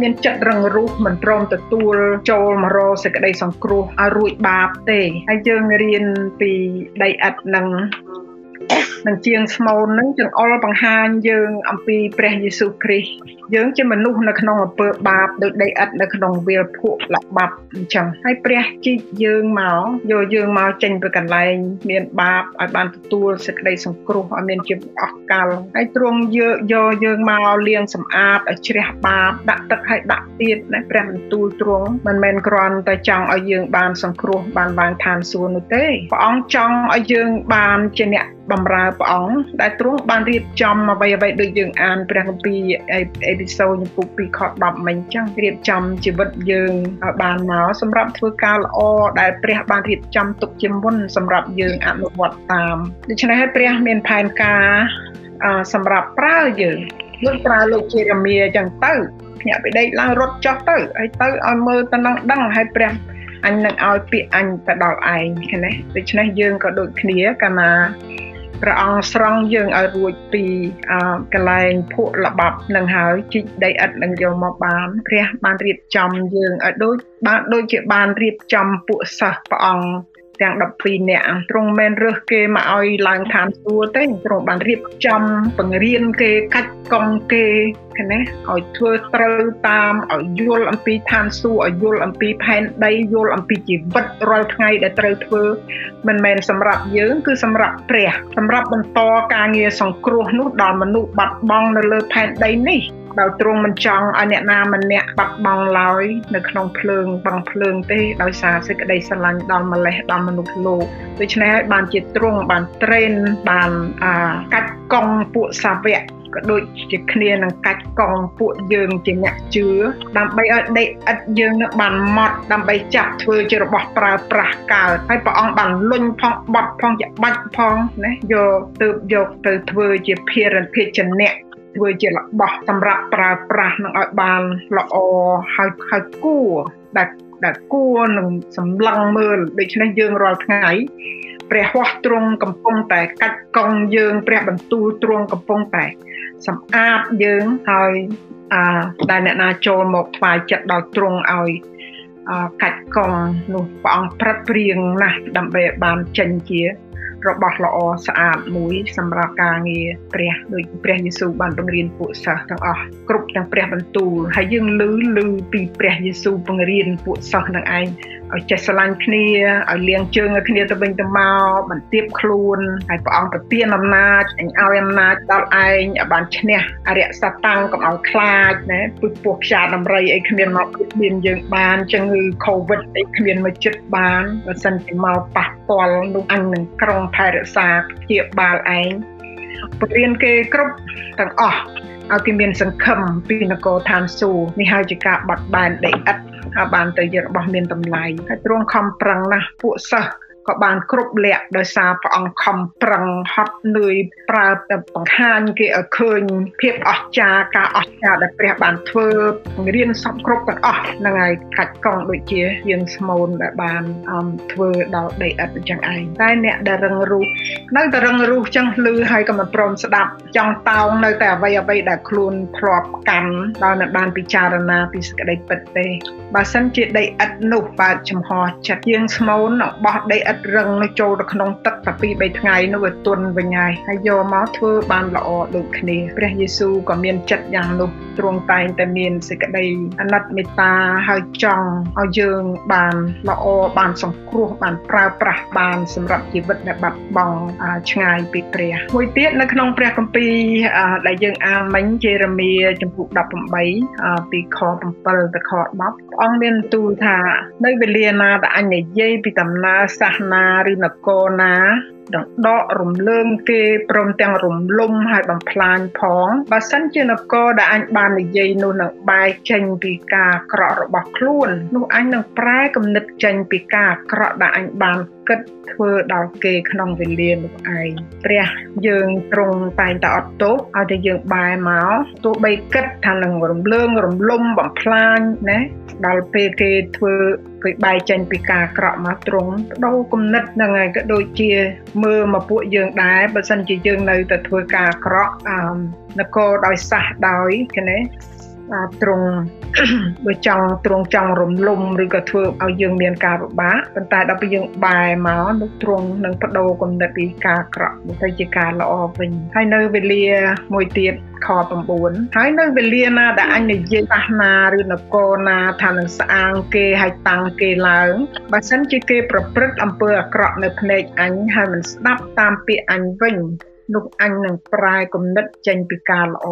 មានចិត្តរឹងរូសមិនព្រមទទួលចូលមករសេចក្តីសង្គ្រោះឲ្យរួចបាបទេហើយយើងរៀនពីដីឥដ្ឋនឹង នឹងជាងស្មូននឹងចង្អុលបង្ហាញយើងអំពីព្រះយេស៊ូវគ្រីស្ទយើងជាមនុស្សនៅក្នុងអំពើបាបដូចដីឥដ្ឋនៅក្នុងវាលភក់លបាប់អញ្ចឹងហើយព្រះជីកយើងមកយកយើងមកចេញពីកន្លែងមានបាបឲ្យបានទទួលសេចក្តីសង្គ្រោះឲ្យមានជីវិតអស់កលហើយទ្រង់យកយកយើងមកលាងសម្អាតឲ្យជ្រះបាបដាក់ទឹកឲ្យដាក់ទៀតណាព្រះបន្ទូលទ្រង់មិនមែនគ្រាន់តែចង់ឲ្យយើងបានសង្គ្រោះបានបានឋានសួគ៌នោះទេព្រះអង្គចង់ឲ្យយើងបានជាអ្នក បំរើព្រះអង្គដែលទ្រង់បានរៀបចំអ្វីអ្វីដូចយើងអានព្រះគម្ពីរអេពីសូតចំពុក2ខ10មិញចឹងរៀបចំជីវិតយើងឲ្យបានមកសម្រាប់ធ្វើការល្អដែលព្រះបានរៀបចំទុកជាមុនសម្រាប់យើងអនុវត្តតាមដូច្នេះហើយព្រះមានផែនការសម្រាប់ប្រើយើងលោកប្រើលោកជេរេមៀចឹងទៅភ្ញាក់ពីដេកឡើងរត់ចុះទៅហើយទៅឲ្យមើលទៅនឹងដឹងហើយព្រះអញនឹងឲ្យពាក្យអញទៅដល់ឯងឃើញទេដូច្នេះយើងក៏ដូចគ្នាកាលណា ព្រះអង្គស្រង់យើងឲ្យរួចពីកន្លែងភក់ល្បាប់នឹងហើយជីកដីឥដ្ឋនឹងយកមកបានព្រះបានរៀបចំយើងឲ្យដូចបានដូចជាបានរៀបចំពួកសិស្សព្រះអង្គ ទាំង12នាក់ទ្រង់មិនរើសគេមកឲ្យឡើងឋានសួគ៌ទេទ្រង់បានរៀបចំបង្រៀនគេកាច់កង់គេឃើញទេឲ្យធ្វើត្រូវតាមឲ្យយល់អំពីឋានសួគ៌ឲ្យយល់អំពីផែនដីយល់អំពីជីវិតរាល់ថ្ងៃដែលត្រូវធ្វើមិនមែនសម្រាប់យើងគឺសម្រាប់ព្រះសម្រាប់បន្តការងារសង្គ្រោះនោះដល់មនុស្សបាត់បង់នៅលើផែនដីនេះ ដោយទ្រង់មិនចង់ឲ្យអ្នកណាម្នាក់បាត់បង់ឡើយនៅក្នុងភ្លើងបង់ភ្លើងទេដោយសារសេចក្តីស្រឡាញ់ដល់ម្លេះដល់មនុស្សលោកដូច្នេះហើយបានជាទ្រង់បានត្រេនបានកាច់កង់ពួកសាវកក៏ដូចជាគ្នានឹងកាច់កង់ពួកយើងជាអ្នកជឿដើម្បីឲ្យដេកឥតយើងនឹងបានម៉ត់ដើម្បីចាប់ធ្វើជារបស់ប្រើប្រាស់កើតហើយព្រះអង្គបានលុញផងបត់ផងជាបាច់ផងណាយកទៅយកទៅធ្វើជាភារកិច្ចជនៈ ធ្វើជារបស់សម្រាប់ប្រើប្រាស់នឹងឲ្យបានល្អហើយហើយគួរដែលដែលគួរនឹងសម្លឹងមើលដូច្នេះយើងរាល់ថ្ងៃព្រះហស្ថទ្រង់កំពុងតែកាច់កង់យើងព្រះបន្ទូលទ្រង់កំពុងតែសម្អាតយើងហើយអាដែលអ្នកណាចូលមកថ្វាយចិត្តដល់ទ្រង់ឲ្យកាច់កង់នោះព្រះអង្គព្រឹកព្រៀងណាស់ដើម្បីបានចេញជា របស់ល្អស្អាតមួយសម្រាប់ការងារព្រះដូចព្រះយេស៊ូវបានបង្រៀនពួកសិស្សទាំងអស់គ្រប់ទាំងព្រះបន្ទូលហើយយើងឮឮពីព្រះយេស៊ូវបង្រៀនពួកសិស្សនឹងឯងឲ្យចេះស្រឡាញ់គ្នាឲ្យលៀងជើងឲ្យគ្នាទៅវិញទៅមកបន្ទាបខ្លួនហើយព្រះអង្គប្រទានអំណាចអញឲ្យអំណាចដល់ឯងឲ្យបានឈ្នះអរិយសតាំងកុំឲ្យខ្លាចណាពឹកពោះខ្យាដំរីអីគ្មានមកគ្មានយើងបានជំងឺ Covid អីគ្មានមកចិត្តបានបើសិនជាមកប៉ះពាល់នោះអញនឹងក្រុងថែរក្សាព្យាបាលឯងបរៀនគេគ្រប់ទាំងអស់ឲ្យគេមានសង្ឃឹមពីនគរឋានសួគ៌នេះហើយជាការបត់បែនដីឥដ្ឋហើយបានទៅជារបស់មានតម្លៃហើយទ្រង់ខំប្រឹងណាស់ពួកសិស្ស ក៏បានគ្រប់លក្ខដោយសារព្រះអង្គខំប្រឹងហត់នឿយប្រើបង្ហាញគេឲ្យឃើញភាពអស្ចារ្យការអស្ចារ្យដែលព្រះបានធ្វើបង្រៀនសពគ្រប់ទាំងអស់ហ្នឹងហើយកាច់កង់ដូចជាយើងស្មូនដែលបានធ្វើដល់ដីឥដ្ឋអញ្ចឹងឯងតែអ្នកដែលរឹងរូសនៅតែរឹងរូសចឹងលឺហើយក៏មិនព្រមស្ដាប់ចង់តោងនៅតែអ្វីអ្វីដែលខ្លួនធ្លាប់កាន់ដោយមិនបានពិចារណាពីសក្តីពិតទេបើសិនជាដីឥដ្ឋនោះបើចំហចិត្តយើងស្មូនបោះដីឥដ្ឋតរឹងចូលទៅក្នុងទឹកតែពី3ថ្ងៃនោះវាទន់វិញហើយហើយយកមកធ្វើបានល្អដូចគ្នាព្រះយេស៊ូវក៏មានចិត្តយ៉ាងនោះទ្រង់តែងតែមានសេចក្តីអាណិតមេត្តាហើយចង់ឲ្យយើងបានល្អបានសង្គ្រោះបានប្រើប្រាស់បានសម្រាប់ជីវិតដែលបាត់បង់ឆ្ងាយពីព្រះមួយទៀតនៅក្នុងព្រះគម្ពីរដែលយើងអានមិញជេរេមៀចំពុក18ពីខ7ទៅខ10ព្រះអង្គមានទូលថានៅវេលាណាដែលអញនិយាយពីដំណើរសាសនាឬនគរណា ដណ្ដករំលើងគេព្រមទាំងរំលំហើយបំផ្លាញផងបើសិនជានគរដែលអញបាននិយាយនោះនឹងបែកចេញពីការក្រក់របស់ខ្លួននោះអញនឹងប្រែគំនិតចេញពីការក្រក់ដែលអញបានគិតធ្វើដល់គេក្នុងវេលានោះឯងព្រះយើងទ្រង់តែងតែអត់ទោសឲ្យតែយើងបែរមកទោះបីគិតថានឹងរំលើងរំលំបំផ្លាញណាដល់ពេលគេធ្វើគេបែកចេញពីការក្រក់មកទ្រង់បដូរគំនិតហ្នឹងហើយក៏ដូចជាមើលមកពួកយើងដែរបើសិនជាយើងនៅតែធ្វើការក្រក់អឺនគរដោយសះដោយគេណា ត្រង់បើចង់ត្រង់ចង់រំលំឬក៏ធ្វើឲ្យយើងមានការពិបាកប៉ុន្តែដល់ពេលយើងបែរមកនោះត្រង់នឹងបដូរគំនិតពីការក្រក់ទៅជាការល្អវិញហើយនៅវេលាមួយទៀតខ9ហើយនៅវេលាណាដែលអញនិយាយសាសនាឬនគរណាថានឹងស្អាងគេហើយតាំងគេឡើងបើសិនជាគេប្រព្រឹត្តអំពើអាក្រក់នៅភ្នែកអញហើយមិនស្ដាប់តាមពាក្យអញវិញ នោះអញនឹងប្រែគំនិតចេញពីការល្អ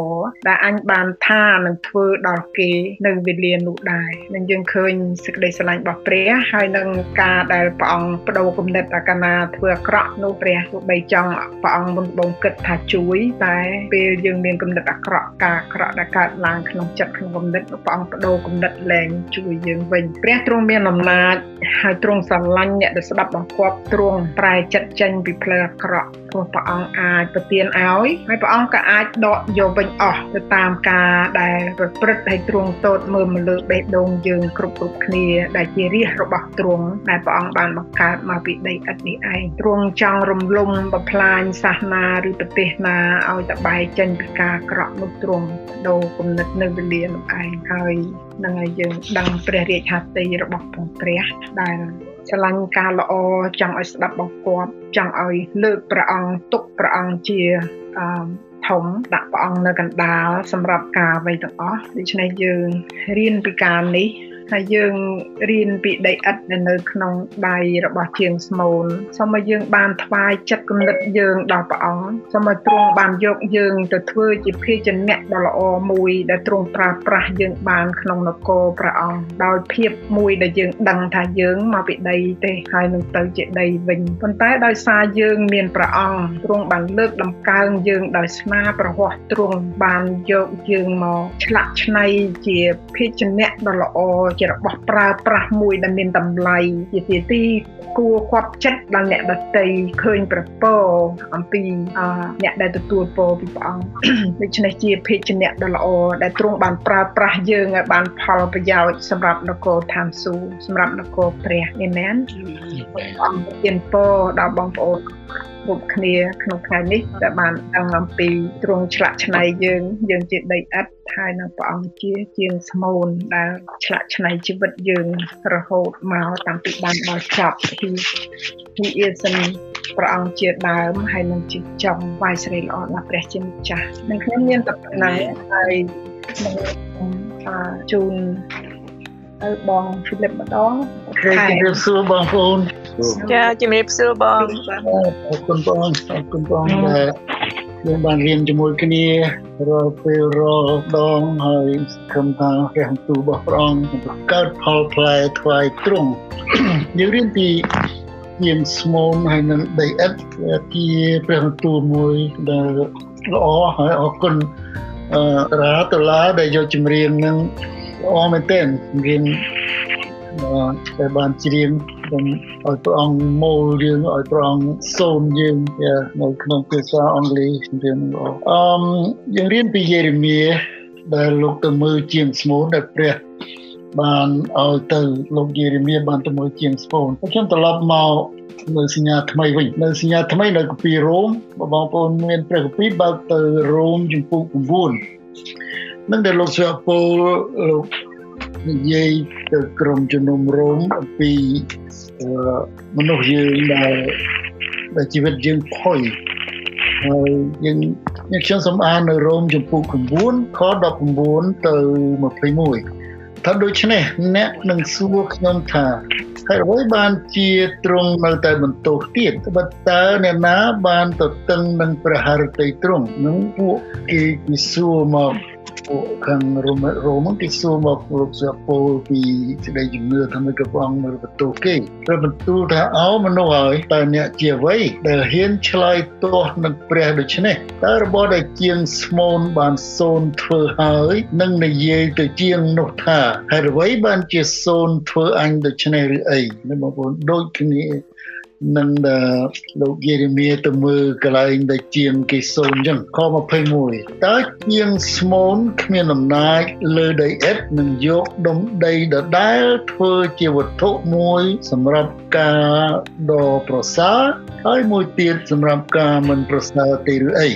ដែលអញបានថានឹងធ្វើដល់គេនៅវេលានោះដែរនឹងយើងឃើញសេចក្តីស្រឡាញ់របស់ព្រះហើយនឹងការដែលព្រះអង្គបដូរគំនិតអាកាណាធ្វើអាក្រក់នោះព្រះទោះបីចង់ព្រះអង្គមុនបងគិតថាជួយតែពេលយើងមានគំនិតអាក្រក់ការអាក្រក់ដែលកើតឡើងក្នុងចិត្តក្នុងគំនិតព្រះអង្គបដូរគំនិតលែងជួយយើងវិញព្រះទ្រង់មានអំណាចហើយទ្រង់ស្រឡាញ់អ្នកដែលស្ដាប់បង្គាប់ទ្រង់ប្រែចិត្តចេញពីផ្លូវអាក្រក់ព្រោះព្រះអង្គអាចប្រទានឲ្យហើយព្រះអង្គក៏អាចដកយកវិញអស់ទៅតាមការដែលប្រព្រឹត្តឲ្យទ្រង់តូតមើលមកលើបេះដូងយើងគ្រប់គ្រប់គ្នា ដែលជារាជរបស់ទ្រង់ដែលព្រះអង្គបានបង្កើតមកពីដីឥដ្ឋនេះឯងទ្រង់ចង់រំលំបំផ្លាញសាសនាឬប្រទេសណាឲ្យតបែកចេញពីការក្រក់នោះទ្រង់ដូរគំនិតនៅវេលានោះឯងហើយនឹងឲ្យយើងដឹងព្រះរាជហត្ថីរបស់ព្រះដែល ស្រឡាញ់ការល្អចង់ឲ្យស្ដាប់បង្គាប់ចង់ឲ្យលើកព្រះអង្គទុកព្រះអង្គជាអឺធំដាក់ព្រះអង្គនៅកណ្ដាលសម្រាប់ការអ្វីទាំងអស់ដូច្នេះយើងរៀនពីការនេះ ហើយយើងរៀនពីដីឥដ្ឋដែលនៅក្នុងដៃរបស់ជាងស្មូនសូមឲ្យយើងបានថ្វាយចិត្តគំនិតយើងដល់ព្រះអង្គសូមឲ្យទ្រង់បានយកយើងទៅធ្វើជាភាជនៈដ៏ល្អមួយដែលទ្រង់ប្រើប្រាស់យើងបានក្នុងនគរព្រះអង្គដោយភាពមួយដែលយើងដឹងថាយើងមកពីដីទេហើយនឹងទៅជាដីវិញប៉ុន្តែដោយសារយើងមានព្រះអង្គទ្រង់បានលើកដំកើងយើងដោយស្នាប្រហ័សទ្រង់បានយកយើងមកឆ្លាក់ឆ្នៃជាភាជនៈដ៏ល្អជារបស់ប្រើប្រាស់មួយដែលមានតម្លៃជាទីទីគួរគប់ចិត្តដល់អ្នកដតីឃើញប្រពោអំពីអ្នកដែលទទួលពរពីព្រះអង្គដូច្នេះជាភេជ្ជៈដ៏ល្អដែលទ្រង់បានប្រើប្រាស់យើងឲ្យបានផលប្រយោជន៍សម្រាប់នគរឋានសួគ៌សម្រាប់នគរព្រះអេមែនអង្គប្រទានពរដល់បងប្អូនគ្រប់គ្នាក្នុងថ្ងៃនេះដែលបានដឹងអំពីទ្រង់ឆ្លាក់ឆ្នៃយើងយើងជាដីឥដ្ឋហើយនៅព្រះអង្គជាជាងស្មូនដែលឆ្លាក់ឆ្នៃជីវិតយើងរហូតមកតាំងពីបានដល់ចប់ពីពីអៀសិនព្រះអង្គជាដើមហើយនឹងជាចំវាយស្រីល្អដល់ព្រះជាម្ចាស់នឹងខ្ញុំមានតែប៉ុណ្ណឹងហើយនឹងជូនទៅបងហ្វីលីបម្ដងជំរាបសួរបងប្អូន ចាជំរាបសួរបងអរគុណបងអរគុណបងដែលយើងបានរៀនជាមួយគ្នារាល់ពេលរាល់ដងហើយគំថាព្រះទូរបស់ព្រះអង្គបង្កើតផលផ្លែថ្វាយទ្រង់យើងរៀនពីយាមស្មូនហើយនឹងដីឥដ្ឋជាព្រះទូមួយដែលល្អហើយអរគុណអឺរាតឡាដែលយកចម្រៀងនឹងល្អមែនទែនរៀនដែលបានច្រៀង ឲ្យព្រះអង្គមូលយើងឲ្យព្រះអង្គសូនយើងនៅក្នុងភាសាអង់គ្លេសរៀនល្អអឺយើងរៀនពីយេរេមៀដែលលោកទៅមើលជាងស្មូនដែលព្រះបានឲ្យទៅលោកយេរេមៀបានទៅមើលជាងស្មូនខ្ញុំត្រឡប់មកនៅសញ្ញាថ្មីវិញនៅសញ្ញាថ្មីនៅកាពីរ៉ូមបងប្អូនមានព្រះកាពីបើកទៅរ៉ូមជំពូក9នឹងដែលលោកស្វាពលលោក និយាយទៅក្រុមជំនុំរោមអំពីមនុស្សយើងដែលដែលជីវិតយើងផុយហើយយើងខ្ញុំខ្ញុំសូមអាននៅរ៉ូមចំពុក9ខ19ទៅ21ថាដូច្នេះអ្នកនឹងសួរខ្ញុំថាហើយអ្វីបានជាទ្រង់នៅតែបន្ទោសទៀតបើតើអ្នកណាបានទៅតឹងនឹងព្រះハរតីទ្រង់នឹងពួកគេគេសួរមក ពួកខាងរ៉ូមរ៉ូមគេសួរមកលោកសាពលពីសេចក្តីជំនឿថាមិនក៏ព្រះអង្គមើលបន្ទូគេព្រះបន្ទូលថាអោមនុស្សហើយតើអ្នកជាអ្វីដែលហ៊ានឆ្លើយទាស់នឹងព្រះដូច្នេះតើរបស់ដែលជាងស្មូនបានសូនធ្វើហើយនឹងនិយាយទៅជាងនោះថាហេតុអ្វីបានជាសូនធ្វើអញដូច្នេះឬអីបងប្អូនដូចគ្នា នឹងលោកយេរេមៀទៅមើលកន្លែងដែលជាងគេសូនអញ្ចឹងខ21តើជាងស្មូនគ្មានអំណាចលើដីអិតនឹងយកដុំដីដដែលធ្វើជាវត្ថុមួយសម្រាប់ការដ៏ប្រសើរហើយមួយទៀតសម្រាប់ការមិនប្រសើរទេឬអី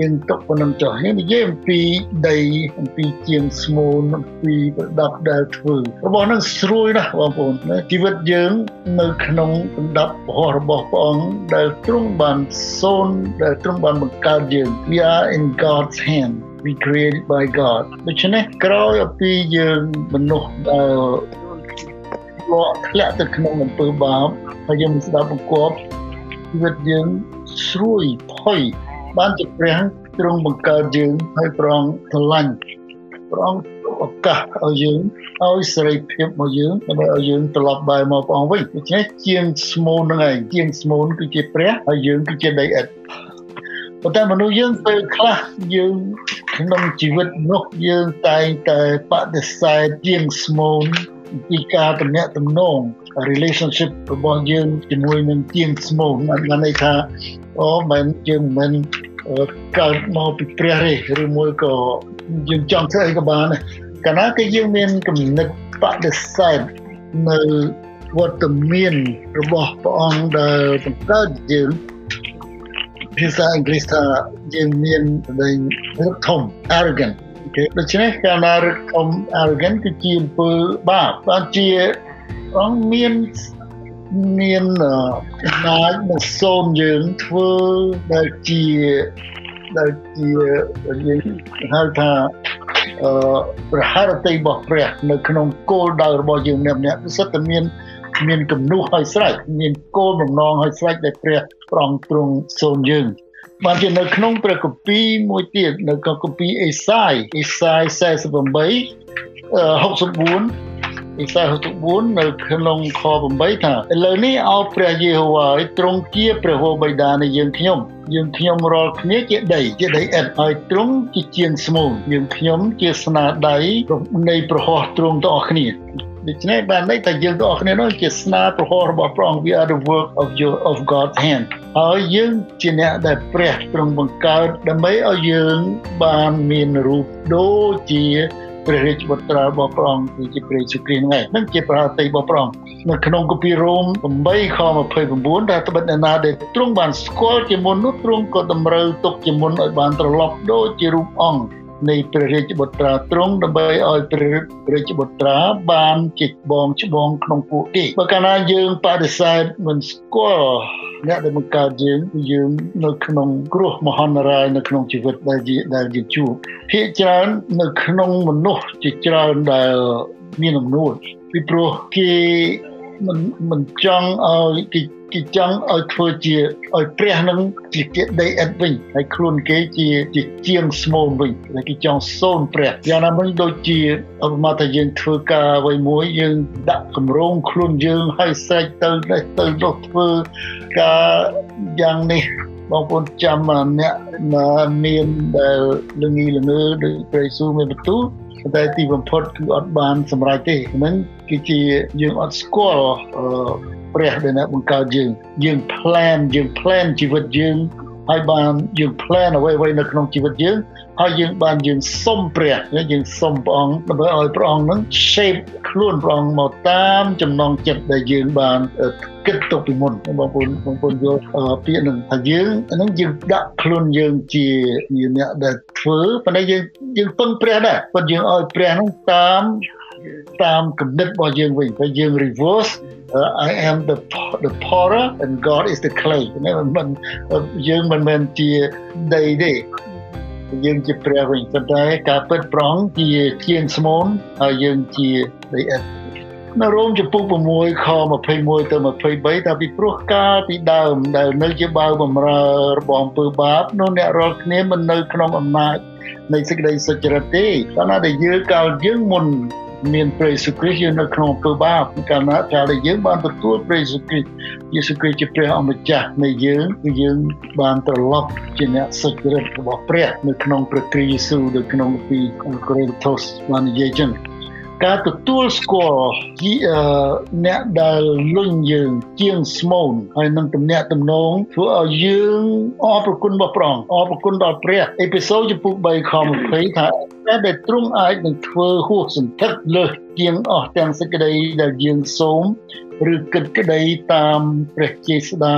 យើងទុកប៉ុណ្ណឹងចុះយើងនិយាយអំពីដីអំពីជាងស្មូនអំពីប្រដាប់ដែលធ្វើរបស់នឹងស្រួយណាស់បងប្អូនជីវិតយើងនៅក្នុងប្រដាប់របស់ព្រះអង្គដែលទ្រង់បានសូនដែលទ្រង់បានបង្កើតយើង we are in God's hand we created by God ដូច្នេះក្រោយអំពីយើងមនុស្សដែលលក់ធ្លាក់ទៅក្នុងអំពើបាបហើយយើងមិនស្ដាប់បង្គាប់ជីវិតយើងស្រួយផុយ បានជាព្រះទ្រង់បង្កើតយើងឲ្យប្រងស្រឡាញ់ព្រះអង្គឱកាសឲ្យយើងឲ្យសេរីភាពមកយើងដើម្បីឲ្យយើងត្រឡប់បែរមកព្រះអង្គវិញដូច្នេះជាងស្មូនហ្នឹងឯងជាងស្មូនគឺជាព្រះហើយយើងគឺជាដីឥដ្ឋប៉ុន្តែមនុស្សយើងពេលខ្លះយើងក្នុងជីវិតនោះយើងតែងតែបដិសេធជាងស្មូនពីការតំណាក់តំណង relationship របស់យើងជាមួយនឹងជាងស្មូនបានន័យថាអូមិនយើងមិនកើតមកពីព្រះទេឬមួយក៏យើងចង់ធ្វើអីក៏បានកាលណាគេយើងមានគំនិតបដិសេធនៅវត្តមានរបស់ព្រះអង្គដែលបង្កើតយើងភាសាអង់គ្លេសថាយើងមានដែងរឹកធំ arrogant គេដូច្នេះកាលណារឹកធំ arrogant គឺជាអំពើបាបបានជា អង្គមានមានអំណាចមកសូនយើងធ្វើដែលជាដែលជាយើងហៅថាអឺប្រហារតីរបស់ព្រះនៅក្នុងគោលដៅរបស់យើងម្នាក់ៗគឺសិតតែមានមានគំនូសឲ្យស្រេចមានគោលបំណងឲ្យស្រេចដែលព្រះប្រងទ្រង់សូនយើងបានជានៅក្នុងព្រះគម្ពីរមួយទៀតនៅក្នុងគម្ពីរអេសាយអេសាយ48 64 អេសា64នៅក្នុងខ8ថាឥឡូវនេះអោព្រះយេហូវ៉ាទ្រង់ជាព្រះវរបិតានៃយើងខ្ញុំយើងខ្ញុំរាល់គ្នាជាដីជាដីឥតហើយទ្រង់ជាជាងស្មូនយើងខ្ញុំជាស្នាដៃនៃប្រហោះទ្រង់ទាំងអស់គ្នាដូច្នេះបានន័យថាយើងទាំងអស់គ្នានោះជាស្នាប្រហោះរបស់ព្រះអង្គ we are the work of your of God's hand ហើយយើងជាអ្នកដែលព្រះទ្រង់បង្កើតដើម្បីឲ្យយើងបានមានរូបដូចជា ព្រះរាជបុត្រារបស់ព្រះអង្គគឺជាព្រះយេស៊ូវគ្រីស្ទហ្នឹងឯងនឹងជាប្រតិរបស់ព្រះអង្គនៅក្នុងគម្ពីររ៉ូម8ខ29ថាត្បិតអ្នកណាដែលទ្រង់បានស្គាល់ជាមុននោះទ្រង់ក៏តម្រូវទុកជាមុនឲ្យបានត្រឡប់ដូចជារូបអង្គ នៃព្រះរាជបុត្រាទ្រង់ដើម្បីឲ្យព្រះរាជបុត្រាបានជាបងច្បងក្នុងពួកគេបើកាលណាយើងបដិសេធមិនស្គាល់អ្នកដែលបង្កើតយើងយើងនៅក្នុងគ្រោះមហន្តរាយនៅក្នុងជីវិតដែលដែលយើងជួបភាគច្រើននៅក្នុងមនុស្សជាច្រើនដែលមានអំណួតពីព្រោះគេមិនមិនចង់ឲ្យគេ គេចង់ឲ្យធ្វើជាឲ្យព្រះនឹងជាគេដីឥតវិញហើយខ្លួនគេជាជាជាងស្មូនវិញហើយគេចង់សូនព្រះយ៉ាងណាមិញដូចជាអបមាថាយើងធ្វើការអ្វីមួយយើងដាក់កម្រងខ្លួនយើងឲ្យស្រេចទៅនេះទៅនោះធ្វើការយ៉ាងនេះបងប្អូនចាំអ្នកមានដែលលងីលងើដោយព្រះយេស៊ូវមានបន្ទូល តែទីបំផុតគឺអត់បានសម្រេចទេហ្នឹងគឺជាយើងអត់ស្គាល់ព្រះដែលអ្នកបង្កើតយើងយើង plan យើង plan ជីវិតយើងហើយបានយើង plan អ្វីៗនៅក្នុងជីវិតយើង ហើយយើងបានយើងសុំព្រះយើងសុំព្រះអង្គដើម្បីឲ្យព្រះអង្គនឹង shape ខ្លួនព្រះអង្គមកតាមចំណងចិត្តដែលយើងបានគិតទុកពីមុនបងប្អូនបងប្អូនយល់ពាក្យនឹងថាយើងហ្នឹងយើងដាក់ខ្លួនយើងជាអ្នកដែលធ្វើប៉ុន្តែយើងយើងពឹងព្រះដែរប៉ុន្តែយើងឲ្យព្រះហ្នឹងតាមតាមគំនិតរបស់យើងវិញតែយើង reverse uh, I am the the potter and God is the clay ណាមិនយើងមិនមែនជាដីទេ យើងជាព្រះវិញប៉ុន្តែការពិតប្រងជាជាងស្មូនហើយយើងជាដីឥដ្ឋនៅរ៉ូមចំពុក6ខ21ទៅ23ថាពីព្រោះកាលពីដើមដែលនៅជាបាវបំរើរបស់អំពើបាបនោះអ្នករាល់គ្នាមិននៅក្នុងអំណាចនៃសេចក្តីសុចរិតទេកាលណាដែលយើងកាលយើងមុន មានព្រះយេស៊ូវគ្រីស្ទយើងនៅក្នុងអំពើបាបកាលណាកាលដែលយើងបានទទួលព្រះយេស៊ូវគ្រីស្ទយេស៊ូវគ្រីស្ទជាព្រះអម្ចាស់នៃយើងគឺយើងបានត្រឡប់ជាអ្នកសុចរិតរបស់ព្រះនៅក្នុងព្រះគ្រីស្ទយេស៊ូវនៅក្នុងពីកូរិនថូសបាននិយាយចឹង ការទទួលស្គាល់ជាអ្នកដែលលុញយើងជាងស្មូនហើយនឹងទំនាក់ទំនងធ្វើឲ្យយើងអរព្រគុណរបស់ព្រះអរព្រគុណដល់ព្រះអេពីសូតចំពុក3ខ20ថាតែដែលទ្រង់អាចនឹងធ្វើហួសសន្ធឹកលើសជាងអស់ទាំងសេចក្តីដែលយើងសូមឬគិតក្តីតាមព្រះចេស្តា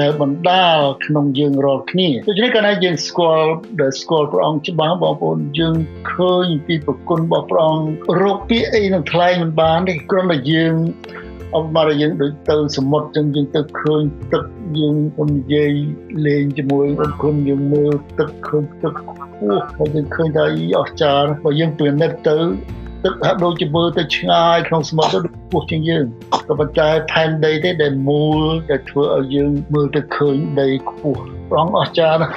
ដែលបណ្ដាលក្នុងយើងរាល់គ្នាដូច្នេះកាលណាយើងស្គាល់ដែលស្គាល់ព្រះអង្គច្បាស់បងប្អូនយើងឃើញពីប្រគុណរបស់ព្រះអង្គរកពាក្យអីនឹងថ្លែងមិនបានទេគ្រាន់តែយើងអមមកយើងដូចទៅសមុទ្រចឹងយើងទៅឃើញទឹកយើងទៅនិយាយលេងជាមួយបងគុណយើងមើលទឹកឃើញទឹកអូហើយយើងឃើញថាអស្ចារ្យបើយើងពិនិត្យទៅ ទឹកហាក់ដូចជាមើលទៅឆ្ងាយក្នុងសមុទ្រទៅពោះជាងយើងក៏ប៉ុន្តែផែនដីទេដែលមូលដែលធ្វើឲ្យយើងមើលទៅឃើញដីខ្ពស់ព្រះអង្គអស្ចារ្យណាស់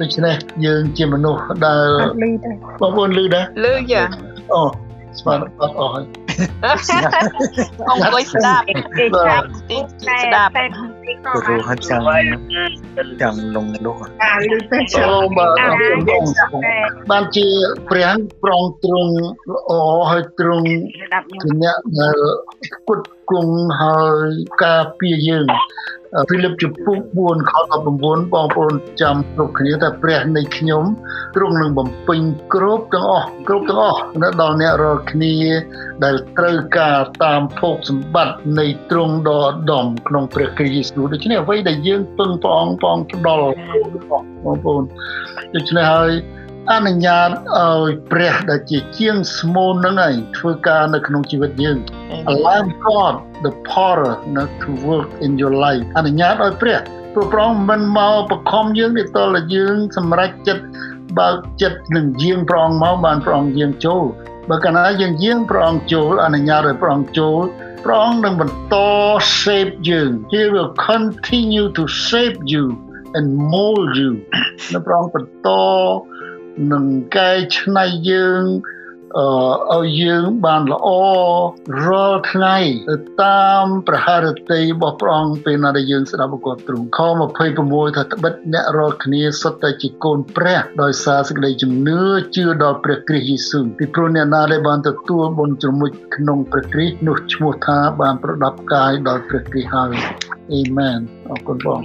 ដូច្នេះយើងជាមនុស្សដែលលឺដែរបងប្អូនលឺដែរលឺយ៉ាអូស្មានអត់អស់ហើយអង្គុយស្ដាប់គេចាប់ទីស្ដាប់ ព្រោះហាត់ចាំចាំលងនោះអាលឺទៅចាំអូបាទបានជាព្រះប្រងទ្រង់ល្អហើយទ្រង់ជាអ្នកដែលគុត គង់ហើយការពារយើងហ្វីលីបជំពូក4ខ19បងប្អូនចាំគ្រប់គ្នាថាព្រះនៃខ្ញុំទ្រង់នឹងបំពេញគ្រប់ទាំងអស់គ្រប់ទាំងអស់នៅដល់អ្នករាល់គ្នា ដែលត្រូវការតាមភោគសម្បត្តិនៃទ្រង់ដ៏ឧត្តមក្នុងព្រះគ្រីស្ទយេស៊ូវដូច្នេះអ្វីដែលយើងពឹងព្រះអង្គព្រះអង្គផ្ដល់បងប្អូនដូច្នេះហើយ អនុញ្ញាតឲ្យព្រះដែលជាជាងស្មូននឹងឯងធ្វើការនៅក្នុងជីវិតយើង allow God the power not to work in your life អនុញ្ញាតឲ្យព្រះព្រោះព្រះអង្គមិនមកបខំយើងទេតើយើង សម្រេចចិត្តបើកចិត្តនឹងយាងព្រះអង្គមកបានព្រះអង្គយាងចូលបើកាលណាយើងយាងព្រះអង្គចូលអនុញ្ញាតឲ្យព្រះអង្គចូលព្រះអង្គនឹងបន្ត shape យើង He will continue to shape you and mold you នៅព្រះអង្គបន្ត នឹងកែច្នៃយើងអឺឲ្យយើងបានល្អរាល់ថ្ងៃទៅតាមប្រហារតីរបស់ព្រះអង្គពេលណាដែលយើងស្ដាប់ប្រកបទ្រង់ខ26ថាត្បិតអ្នករាល់គ្នាសុទ្ធតែជាកូនព្រះដោយសារសេចក្តីជំនឿជឿដល់ព្រះគ្រីស្ទយេស៊ូវពីព្រោះអ្នកណាដែលបានទទួលបុណ្យជ្រមុជក្នុងព្រះគ្រីស្ទនោះឈ្មោះថាបានប្រដាប់កាយដល់ព្រះគ្រីស្ទហើយអេមែនអរគុណបង